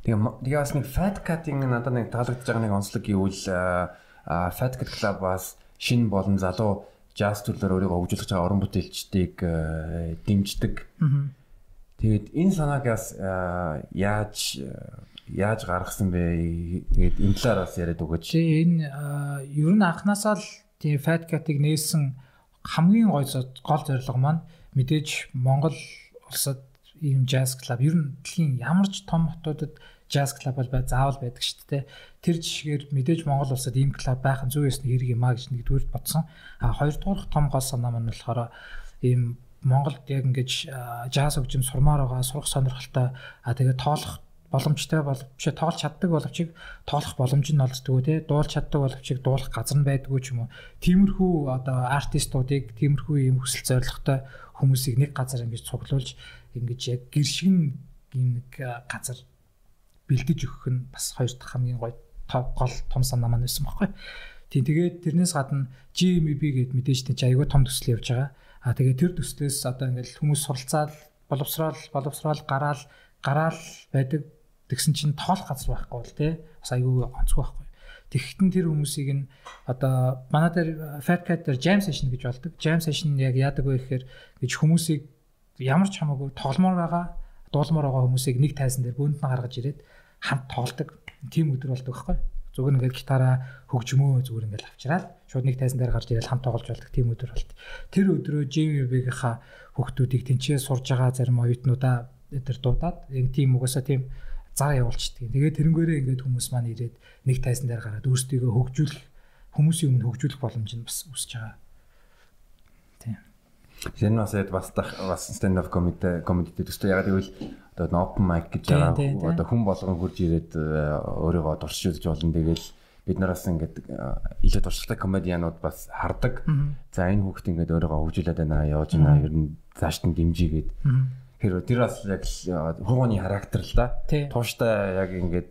Тэгээ тэгээ бас нэг fat cat-ing надад нэг таалагдж байгаа нэг онцлог гэвэл fat cat club бас шин болон залуу jazz төрлөөр өөрийгөө хөгжүүлж байгаа орон бүтээлчдийг дэмждэг. Тэгээд энэ санааг бас яаж яаж гаргасан бэ? Тэгээд энэ талаар бас яриад өгөөч. Энэ ер нь анханасаа л тийм fat cat-ыг нээсэн хамгийн гой гол зорилго маань мэдээж Монгол улсад ийм jazz club ер нь дэлхийн ямар ч том хотуудад jazz club бол заавал байдаг шүү дээ. Тэр жишгээр мэдээж Монгол улсад ийм клуб байх нь зүй ёсны хэрэг юм а гэж нэгдүгээр бодсон. А хоёрдугаар том гол санаа маань болохоор ийм Монголд яг ингэж jazz хөгжим сурмаар байгаа, сурах сонирхолтой а тэгээ тоолох боломжтой боловч тоолж чаддаг боловч тоолох боломж нь олддгоо тий дуулж чаддаг боловч дуулах газар нь байдгүй ч юм уу тиймэрхүү одоо артистуудыг тиймэрхүү юм хүсэл зоригтой хүмүүсийг нэг газар ингэж цуглуулж ингэж яг гэршигэн ийм нэг газар бэлдэж өгөх нь бас хоёр дахь хамгийн гоё гол том санаа маань байсан байхгүй. Тийм тэгээд тэрнээс гадна GMB гээд мэдээж тийч аягүй том төсөл явж байгаа. А тэгээд тэр төслөөс одоо ингээл хүмүүс суралцаад боловсрал боловсрал гараал гараал байдаг тэгсэн чинь тоолох газар байхгүй бол тий бас аягүй онцгүй байхгүй. Тэгэхдээ тэр хүмүүсийг нь одоо манай дээр Fat Cat дээр jam session гэж болдог. Jam session яг яадаг вэ гэхээр гэж хүмүүсийг ямар ч хамаагүй тогломоор байгаа дуулмаар байгаа хүмүүсийг нэг тайзан дээр бөөнд нь гаргаж ирээд хамт тоглодог тийм өдөр болдог байхгүй. Зүгээр ингээд гитараа хөгжмөө зүгээр ингээд авчираад шууд нэг тайзан дээр гарч ирэл хамт тоглож болдог тийм өдөр болт. Тэр өдрөө JVB-гийнхаа хүүхдүүдийг тэнцээ сурж байгаа зарим оюутнуудаа тэр дуудаад яг тийм угаасаа тийм заа явуулчихдаг. Тэгээд тэрнгээрээ ингээд хүмүүс маань ирээд нэг тайзан дээр гараад өөрсдийгөө хөгжүүлэх хүмүүсийн өмнө хөгжүүлэх боломж нь бас үүсэж байгаа. Тийм. Энэ бас бас бас stand up comedy comedy төстэй яг гэвэл одоо open mic гэж байгаа одоо хүн болгон хурж ирээд э, өөрийгөө дуршиж болно. Тэгэл бид нараас ингээд э, илүү туршлагатай комедианууд бас хардаг. За энэ хүүхд ингээд өөрийгөө хөгжүүлээд байна явж байна. Ер нь цааш нь дэмжигээд. Тэр тэр бас яг хууны характер л да. Тууштай яг ингээд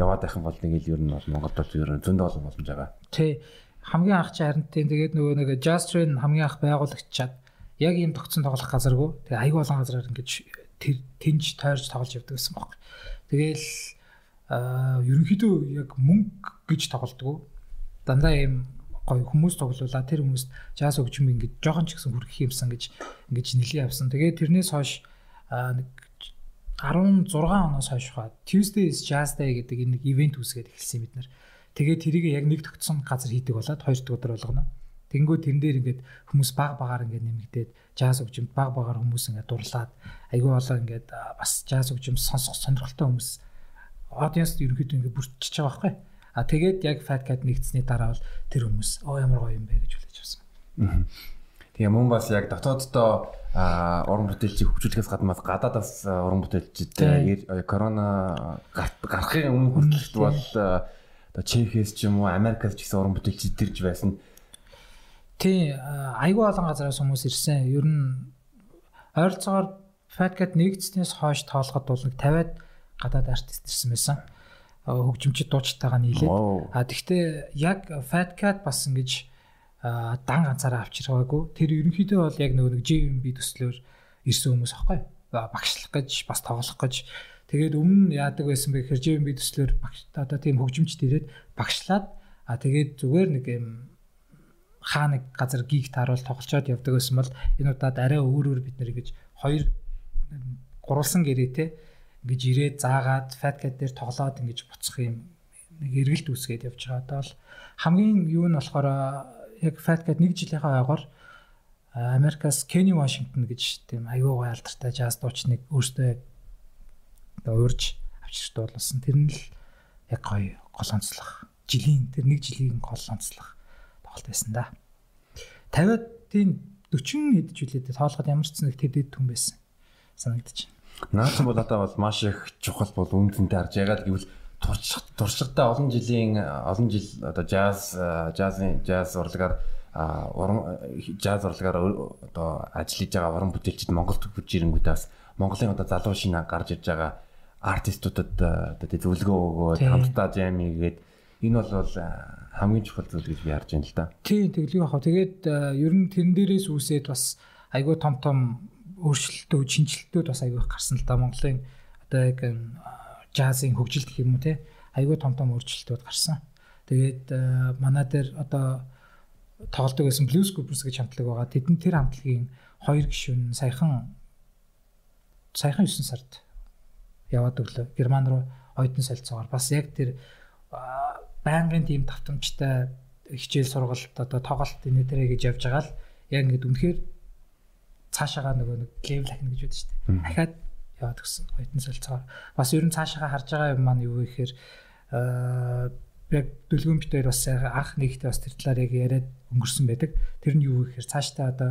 яваад байх юм бол нэг л ер нь бол Монголд бол ер нь зөндөө олон боломж байгаа. Тий. Хамгийн анх чи харин тийм тэгээд нөгөө нэг Jazz Train хамгийн анх байгуулагчаад яг ийм тогтсон тоглох газаргүй. Тэгээ аягүй олон газараар ингэж тэр тэнж тойрж тоглож явдаг гэсэн баг. Тэгээл ерөнхийдөө яг мөнгө гэж тоглодгоо. Дандаа ийм гоё хүмүүс тоглуулаа тэр хүмүүст жаз өгчм ингэж жоохон ч гэсэн хүрэх юмсан гэж ингэж нэлээд явсан. Тэгээд тэрнээс хойш нэг 16 оноос хойш хаа Tuesday is Jazz Day гэдэг нэг ивент үүсгээд эхэлсэн бид нар. Тэгээд тэрийг яг нэг тогтсон газар хийдэг болоод хоёр дахь өдөр болгоно. Тэнгүү тэрэн дээр ингээд хүмүүс баг багаар ингээд нэмэгдээд жаз өгчмд баг багаар хүмүүс ингээд дурлаад айгүй болоо ингээд бас жаз өгчм сонсох сонирхолтой хүмүүс аудиенс ерөнхийдөө ингээд бүртчихэж байгаа байхгүй. А тэгээд яг Fat Cat нэгдсэний дараа бол тэр хүмүүс оо ямар гоё юм бэ гэж хүлээж авсан. Тэгээ мөн бас яг дотооддоо уран бүтээлчийг хөгжүүлэхээс гадна бас гадаадаас уран бүтээлчид корона гарахын өмнө хүртэл бол одоо Чехээс ч юм уу Америкаас ч гэсэн уран бүтээлчид төрж байсан. Тий, айгүй олон газараас хүмүүс ирсэн. Ер нь ойролцоогоор Fatcat нэгдснээс хойш тоолоход бол нэг 50-аад гадаад артист ирсэн байсан. Хөгжимчд дуучтайгаа нийлээд. А тэгвэл яг Fatcat бас ингэж дан ганцаараа авчиргаагүй. Тэр ерөнхийдөө бол яг нөгөө нэг JMB төслөөр ирсэн хүмүүс аахгүй. Багшлах гэж, бас тоглох гэж Тэгээд өмнө яадаг байсан бэ гэхээр JMB төслөөр багш одоо тийм хөгжимчд ирээд багшлаад а тэгээд зүгээр нэг юм хаа нэг газар гиг тааруул тоглолцоод явдаг байсан бол энэ удаад арай өөр өөр бид нэр гэж хоёр гурвалсан гэрээтэй ингэж ирээд заагаад фаткет дээр тоглоод ингэж буцах юм нэг эргэлт үүсгээд явж байгаа. Одоо бол хамгийн юу нь болохоор яг фаткет нэг жилийнхаа ойгоор Америкас Кенни Вашингтон гэж тийм аюу гай алдартай жаз дуучныг өөртөө одоо уурж авчирчтай болсон. Тэр нь л яг гоё гол онцлог. Жилийн тэр нэг жилийн гол онцлог тоглолт байсан да. 50-аад тийм 40 хэд жилээдээ тоолоход ямар ч нэг тэдэд хүн байсан санагдаж байна. Наацсан бол одоо бол маш их чухал бол үнцэнтэй харж ягаад гэвэл туршлага туршлагатай олон жилийн олон жил одоо jazz jazz jazz урлагаар уран jazz урлагаар одоо ажиллаж байгаа уран бүтээлчид Монголд хурж ирэнгүүтээ бас Монголын одоо залуу шинэ гарч ирж байгаа артистуудад одоо зөвлөгөө өгөөд хамтдаа жам хийгээд энэ бол хамгийн чухал зүйл гэж харж байна л да. Тий тэглэв яхаа. Тэгээд э, ер нь тэрэн дээрээс үсээд бас айгүй том том өөрчлөлтөө шинжилтүүд бас айгүй гарсан л да. Монголын одоо яг джазын хөгжилт гэх юм уу те айгүй том том өөрчлөлтүүд гарсан. Тэгээд манай дээр одоо тоглодог байсан Blues Groupers гэж хамтлаг байгаа. Тэдэн тэр хамтлагийн хоёр гишүүн саяхан саяхан 9 сард яваад өглөө Герман руу оюутан солилцоогоор бас яг тэр байнгын тийм давтамжтай хичээл сургалт одоо тоглолт энэ дээрээ гэж явж байгаа л яг ингээд үнэхээр цаашаага нөгөө нэг левел ахна гэж бодож штэ. Дахиад яваад гисэн оюутан солилцоогоор бас ер нь цаашаага харж байгаа юм маань юу гэхээр яг дүлгэн битээр бас анх нэгтээ бас тэр талаар яг яриад өнгөрсөн байдаг. Тэр нь юу гэхээр цаашдаа одоо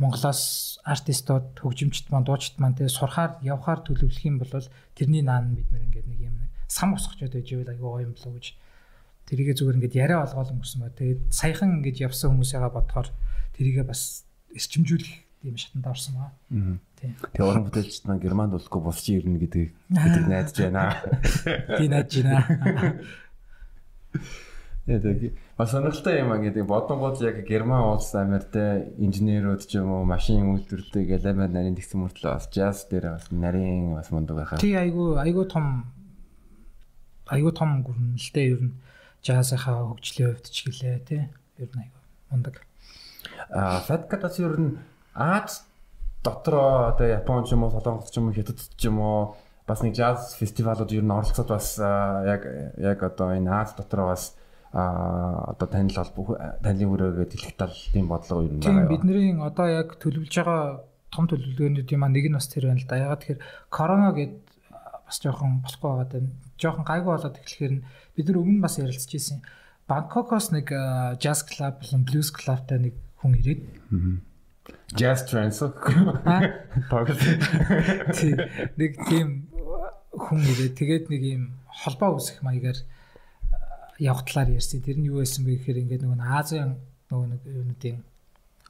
Монголоос артистууд, хөгжимчд маань, дуучид маань тэгээ сурахаар, явхаар төлөвлөх юм бол тэрний наан бид нэг ингээд нэг юм сам усгчод байж ивэл айгүй гоё юм болоо гэж тэрийгээ зүгээр ингээд яриа олгоол өнгөрсөн ба. Тэгээд саяхан ингэж явсан хүмүүсээгээ бодохоор тэрийгээ бас эрчимжүүлэх тийм шатанд орсон ба. Тэгээ уран бүтээлчд маань германд болохгүй босч ирнэ гэдэг гэдэг найдаж байна. Тийм найдаж байна. Тэгээд бас сонирхолтой юм аа гэдэг бодонгууд яг герман улс Америктэй инженерүүд ч юм уу машин үйлдвэрлэдэг гэл амар нарийн тэгсэн мөртлөө бас jazz дээр бас нарийн бас мундаг байхаа. Тий айгу айгу том айгу том гүрнэлтэй ер нь jazz-ийнхаа хөгжлийн хувьд ч гэлээ тий ер нь айгу мундаг. Аа Fatcat-аас ер нь Аз дотроо одоо Япон ч юм уу Солонгос ч юм уу Хятад ч юм уу бас нэг jazz фестивалууд ер нь оролцоод бас яг яг одоо энэ Аз дотор бас а одоо танил бол танилын өрөөгээд хэлэх тал тийм бодлого ер нь байгаа. Тийм бидний одоо яг төлөвлөж байгаа том төлөвлөгөөнүүд юм а нэг нь бас тэр байна л да. Ягаад тэгэхээр корона гээд бас жоохон болохгүй байгаа даа. Жоохон гайгүй болоод эхлэхээр бид нар өмнө бас ярилцж ирсэн. Бангкокоос нэг jazz club болон blues clubтай нэг хүн ирээд. Jazz trance. Нэг тийм хүн ирээд тэгээд нэг юм холбоо үүсэх маягаар явах талаар ярьсан. Тэр нь юу байсан бэ гэхээр ингээд нөгөө Азийн нөгөө нэг юунуудын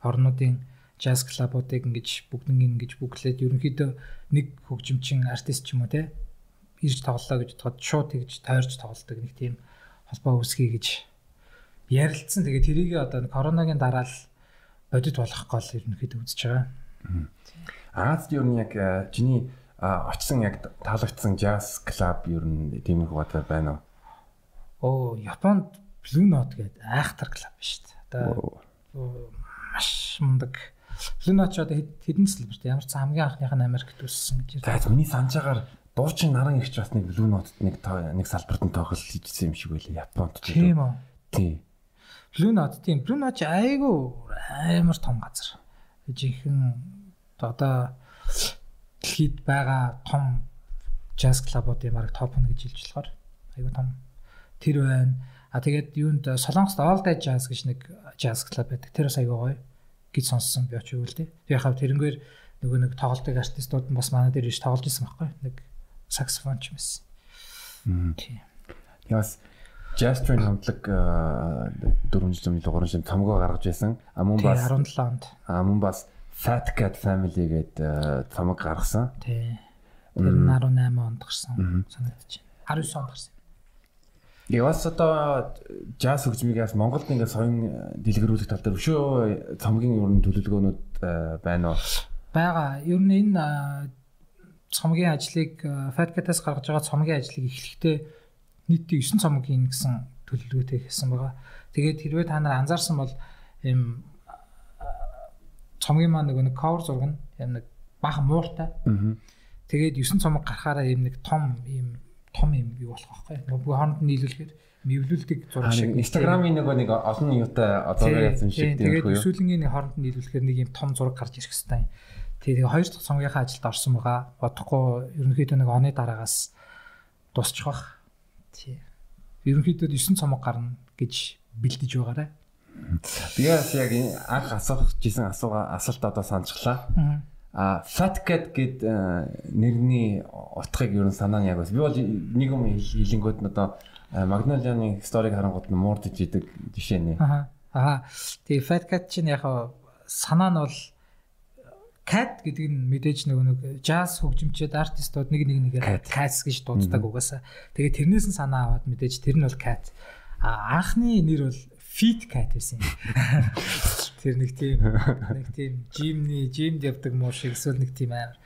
орнуудын jazz club-уудыг ингэж бүгднийг ингэж бүглээд ерөнхийдөө нэг хөгжимчин артист ч юм уу те ирж тоглолоо гэж бодоход шууд тэгж тойрч тоглолдог нэг тийм холбоо үүсгэе гэж ярилцсан. Тэгээд тэрийг одоо коронагийн дараа л бодит болох гол ерөнхийдөө үзэж байгаа. Азад ер нь яг чиний очсон яг таалагдсан jazz club ер нь тийм их бодлоо байна уу? Оо, Японд Blue Note гэдэг айхтар клуб шүү дээ. Одоо маш мундаг. Blue Note ч одоо хэдэн сэлбэрт ямар ч хамгийн анхных нь Америкт үссэн гэж байна. За миний санаж агаар дуучин наран ихч бас нэг Blue Note-д нэг нэг салбарт нь тоглол хийжсэн юм шиг байлаа Японд. Тийм үү? Тийм. Blue Note тийм. Blue Note айгүй амар том газар. Жинхэнэ одоо дэлхийд байгаа том jazz club-уудын баг топ 1 гэж хэлж болохоор айгүй том тэр байна. А тэгээд юунд Солонгост All Day Jazz гэж нэг jazz club байдаг. Тэр бас аягүй гоё гэж сонссон би очив үл дээ. Тэр яхав тэрнгээр нөгөө нэг тоглолтыг артистууд нь бас манай дээр иш тоглож исэн байхгүй нэг саксофон ч юмсэн. Тийм. Яс Train хамтлаг 400 300 цамгаа гаргаж байсан. А мөн бас 17 онд. А мөн бас Fat Cat Family гэдэг цамаг гаргасан. Тий. Тэр 18 онд гарсан санагдаж байна. 19 онд гарсан. Яваас одоо jazz хөгжмийг Монголд ингээд соён дэлгэрүүлэх тал дээр өшөө цомгийн ер нь төлөвлөгөөнүүд байна уу? Бага. Ер нь энэ цомгийн ажлыг Fat Cat-аас гаргаж байгаа цомгийн ажлыг эхлэхдээ нийтдээ 9 цомгийн гэсэн төлөвлөгөөтэй хийсэн байгаа. Тэгээд хэрвээ та нар анзаарсан бол ийм цомгийн маань нэг cover зураг нь юм нэг бахан мууртай. Тэгээд 9 цомог гарахаараа ийм нэг том ийм том юм юу болох байхгүй. Нөгөө хооронд нь нийлүүлэхээр мэвлүүлдэг зураг шиг. Инстаграмын нөгөө нэг олон юутай одоогоо яасан шиг тийм үү. Тэгээд өсвөлнгийн хооронд нь нийлүүлэхээр нэг юм том зураг гарч ирэх хэвээр. Тэгээд хоёр дахь цомгийнхаа ажилд орсон байгаа. Бодохгүй ерөнхийдөө нэг оны дараагаас дуусчих бах. Тий. Ерөнхийдөө 9 цомог гарна гэж бэлдэж байгаарэ. Би бас яг анх асуух гэсэн асууга асуулт одоо санджглаа. А Fat Cat гэд э, нэрний утгыг ер нь санаа нь яг бас. Би бол нэг юм хилэнгүүд нь одоо Magnolia-ны сториг харангууд нь муурдж идэг жишээ нэ. Аа. Аа. Тэгээ Fat Cat чинь яг санаа нь бол Cat гэдэг нь мэдээж нөгөө нэг jazz хөгжимчид артистууд нэг нэг нэгээр Cats гэж дууддаг угаасаа. Тэгээ тэрнээс нь санаа аваад мэдээж тэр нь бол Cat. А анхны нэр бол Fit Cat байсан юм. Тэр нэг тийм нэг тийм жимний жимд явдаг муу шиг эсвэл нэг тийм амар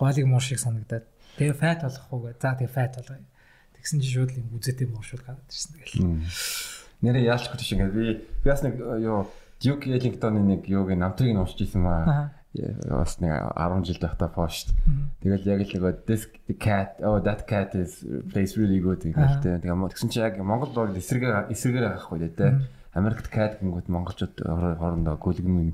гоолыг муу шиг санагдаад тэгээ фат болох уу гэ. За тэгээ фат болгоё. Тэгсэн чинь шууд юм үзэтэй муу шууд гараад ирсэн тэгэл. Нэрээ яалчгүй тийш ингээд би би бас нэг юу Duke Ellington-ы нэг юуг намтрыг нь уншиж ирсэн маа. Бас нэг 10 жил байхдаа пост. Тэгэл яг л нөгөө this cat oh that cat is plays really good гэдэг. Тэгээ тэгсэн чинь яг Монгол бол эсрэгээр эсрэгээр авахгүй дээ. Америкт кад гингүүд монголчууд хоорондоо гүлгэн мэн.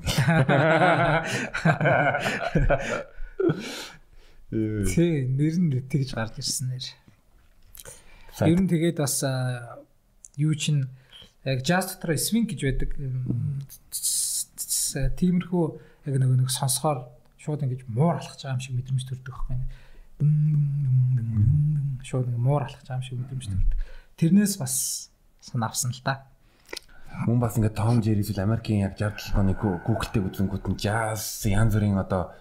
Тий, нэр нь тэгж гарч ирсэн нэр. Ер нь тэгээд бас юу чин яг jazz дотор swing гэж байдаг. Тиймэрхүү яг нэг нэг сонсохоор шууд ингэж муур алхаж байгаа юм шиг мэдрэмж төрдөг байхгүй. Шууд ингэ муур алхаж байгаа юм шиг мэдрэмж төрдөг. Тэрнээс бас санаа авсан л та. Мөн бас ингээд Том Jerry эсвэл Америкийн яг 60 оны Google-тэй үзэнгүүт нь jazz янз бүрийн одоо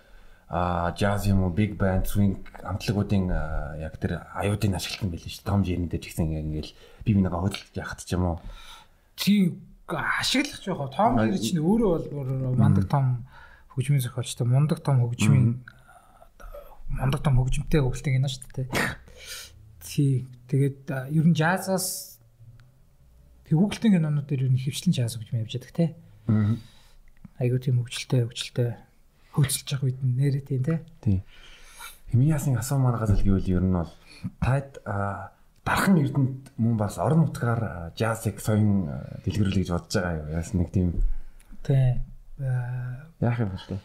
а jazz юм уу big band swing амтлагуудын яг тэр аюудыг ашигласан байл ш. Том Jerry дээр ч гэсэн ингээл би бинийг хөдөлж яхад ч юм уу. Тийм ашиглах жоохоо Том Jerry чинь өөрөө бол мандаг том хөгжмийн зохиолчтой мундаг том хөгжмийн мундаг том хөгжмөнтэй хөгөлтэй гинэ шүү дээ. Тий. Тэгээд ер нь Тэг Google-ийн кинонууд дээр юу нэг хөвчлэн гэж юм явж байдаг те. Аа. Айгуу тийм хөвчлөлтэй хөвчлөлтэй хөвцөлж явах үед нэрээ тийм те. Тийм. Химиасын асуу маань газал гэвэл ер нь бол таад дархан эрдэнэт мөн бас орон нутгаар жазик соён дэлгэрүүлэх гэж бодож байгаа юу? Яас нэг тийм Тий. Яах юм бэ?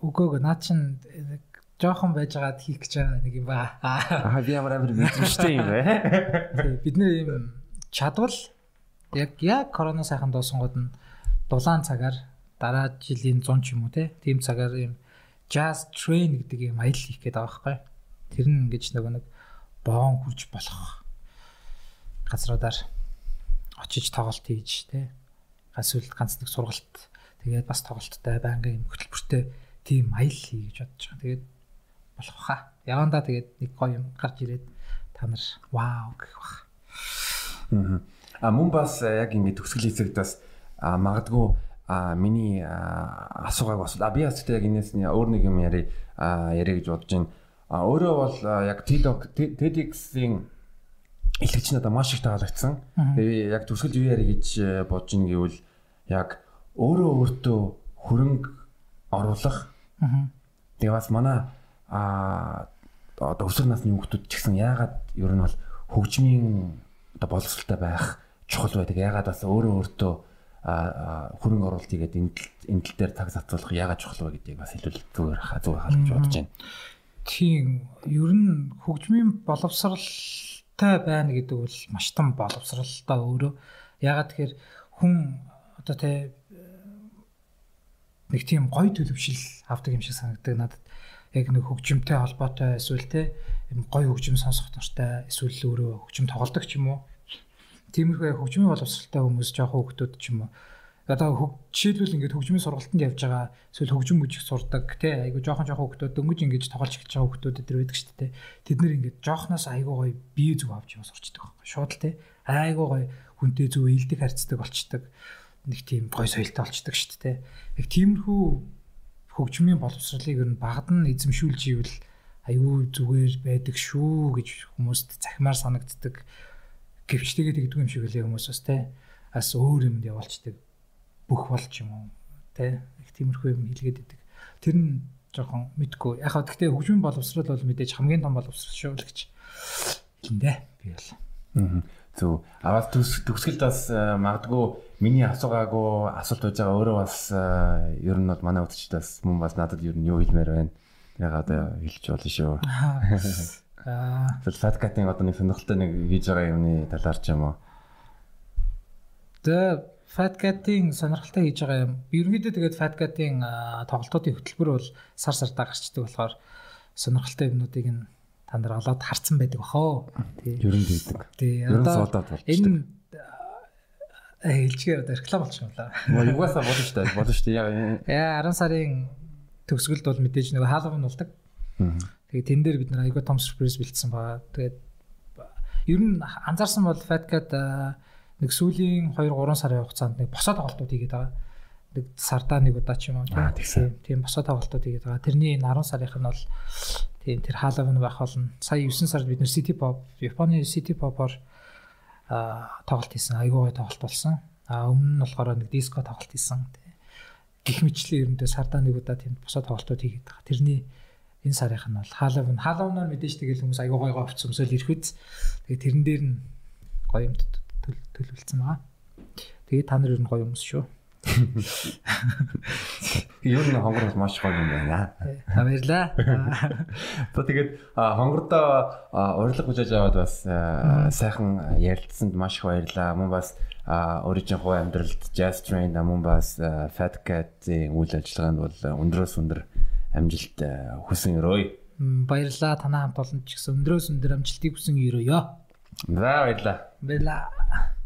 Үгүй ээ наа чин жоохон байж байгаад хийх гэж байгаа нэг юм ба. Аа би ямар амар мэдвэжтэй юм бэ? Бид нэр юм чадвал яг яг корона сайхан доосонгод нь дулаан цагаар дараа жилийн 100 ч юм уу те тийм цагаар юм jazz train гэдэг юм аялал хийх гээд байгаа байхгүй. Тэр нь ингэж нөгөө нэг боон хурж болох газруудаар очиж тоглолт хийж те эсвэл ганц нэг сургалт тэгээд бас тоглолттой байнгын хөтөлбөртэй тийм аял хий гэж бодож байгаа. Тэгээд болох баха. Явандаа тэгээд нэг гоё юм гарч ирээд та нар вау гэх бах. Аа мөн бас э, яг ингэ төгсгөл хэсэгт бас магадгүй миний асуугааг бас би бас яг энэс өөр нэг юм яри яри гэж бодож байна. А өөрөө бол яг TEDx-ийн илтгэж надад маш их таалагдсан. Тэгээ яг төгсгөл юу яри гэж э, бодож ин гэвэл яг өөрөө өөртөө хөрөнгө оруулах. Тэгээ бас манай а одоо өсвөр насны хүүхдүүд ч гэсэн яагаад ер нь бол хөгжмийн одоо боловсралтай байх чухал байдаг. Яагаад бас өөрөө өөртөө хөрөнгө оруулалт энэ тал дээр цаг зацуулах яагаад чухал вэ гэдгийг бас хэлвэл зүгээр зүг хаалж бодож байна. Тийм ер нь хөгжмийн боловсралтай байна гэдэг бол маш том боловсралтай өөрөө. Ягаад тэгэхээр хүн одоо тэ нэг тийм гоё төлөвшил авдаг юм шиг санагддаг надад. Яг нэг хөгжимтэй холбоотой эсвэл тэ юм гоё хөгжим сонсох дуртай эсвэл өөрөө хөгжим тоглодог ч юм уу. Тиймэрхүү хөгжмийн боловсралтай хүмүүс жоохон хөгтөд ч юм уу одоо жишээлбэл ингээд хөгжмийн сургалтанд явж байгаа эсвэл хөгжим мужиг сурдаг тий айгу жоохон жоохон хөгтөө дөнгөж ингэж тоглож эхэлж байгаа хөгтүүд өдр байдаг шүү дээ тэд нэр ингээд жоохноос айгу гоё бие зүг авч яваа сурчдаг байхгүй шууд л тий айгу гоё хүнтэй зүг ээлдэг харьцдаг болчдаг нэг тийм гоё соёлтой болчдаг шүү дээ яг тиймэрхүү хөгжмийн боловсролыг ер нь багад нь эзэмшүүлж ивэл аюу зүгээр байдаг шүү гэж хүмүүст захимаар санагддаг гэвчтэйгээ тэгдэг юм шиг үлээ хүмүүс бас те бас өөр юмд явуулцдаг бүх болж юм уу те их тиймэрхүү юм хэлгээд идэг. Тэр нь жоохон мэдгүй. Яг хаа гэхдээ хөгжмийн боловсрал бол мэдээж хамгийн том боловсрал шүү л гэж хэлэндэ би бол. Аа. Зөв. Аваад төгсгөлд бас э, магадгүй миний асуугаагүй асуулт байж байгаа өөрөө бас ер нь бол манай үтчдээс мөн бас надад ер нь юу хэлмээр байна. Ягаад хэлж болно шүү. Аа. Фаткатын одоо нэг сонирхолтой нэг хийж байгаа юмны талаар ч юм уу. Тэгээ Fatcat-ийн сонирхолтой хийж байгаа юм. Ерөнхийдөө тэгээд Fatcat-ийн тоглолтуудын хөтөлбөр бол сар сартаа гарчдаг болохоор сонирхолтой юмнуудыг нь та нар олоод харцсан байдаг бахаа. Тий. Ер нь тэгдэг. Тий. Одоо энэ хэлжгээ одоо реклам болчих юм лаа. Мөн югасаа болно шүү дээ. Болно шүү дээ. Яа 10 сарын төгсгөлд бол мэдээж нэг хаалгын болдог. Тэгээд тэн дээр бид нар айгүй том сюрприз бэлдсэн байгаа. Тэгээд ер нь анзаарсан бол Fatcat нэг сүүлийн 2 3 сарын хугацаанд нэг босоо тоглолтууд хийгээд байгаа. Нэг сардаа нэг удаа ч юм уу тийм тийм босоо тоглолтууд хийгээд байгаа. Тэрний энэ 10 сарынх нь бол тийм тэр Halloween байх болно. Сая 9 сард бид нэр City Pop, Японы City Pop-оор тоглолт хийсэн. Айгүй гой тоглолт болсон. А өмнө нь болохоор нэг диско тоглолт хийсэн. Гэх мэтлэн ерөндөө сардаа нэг удаа тийм босоо тоглолтууд хийгээд байгаа. Тэрний энэ сарынх нь бол Halloween. Halloween-аар мэдээж тэгэл хүмүүс айгүй гой говц өмсөөл ирэх үз. Тэгээ тэрэн дээр нь гоё юм төлөвлөсөн байгаа. Тэгээд та нар ер нь гоё хүмүүс шүү. Ер нь хонгор бол маш гоё юм байна. Аа баярлаа. За тэгээд хонгордоо урилга хүлээж аваад бас сайхан ярилцсанд маш их баярлаа. Мөн бас өөрийн хувь амьдралд Jazz Train мөн бас Fat Cat-ийн үйл ажиллагаанд бол өндрөөс өндөр амжилт хүсэн өрөөе. Баярлалаа танаа хамт олон ч гэсэн өндрөөс өндөр амжилтыг хүсэн өрөөё. За баярлалаа. Баярлалаа.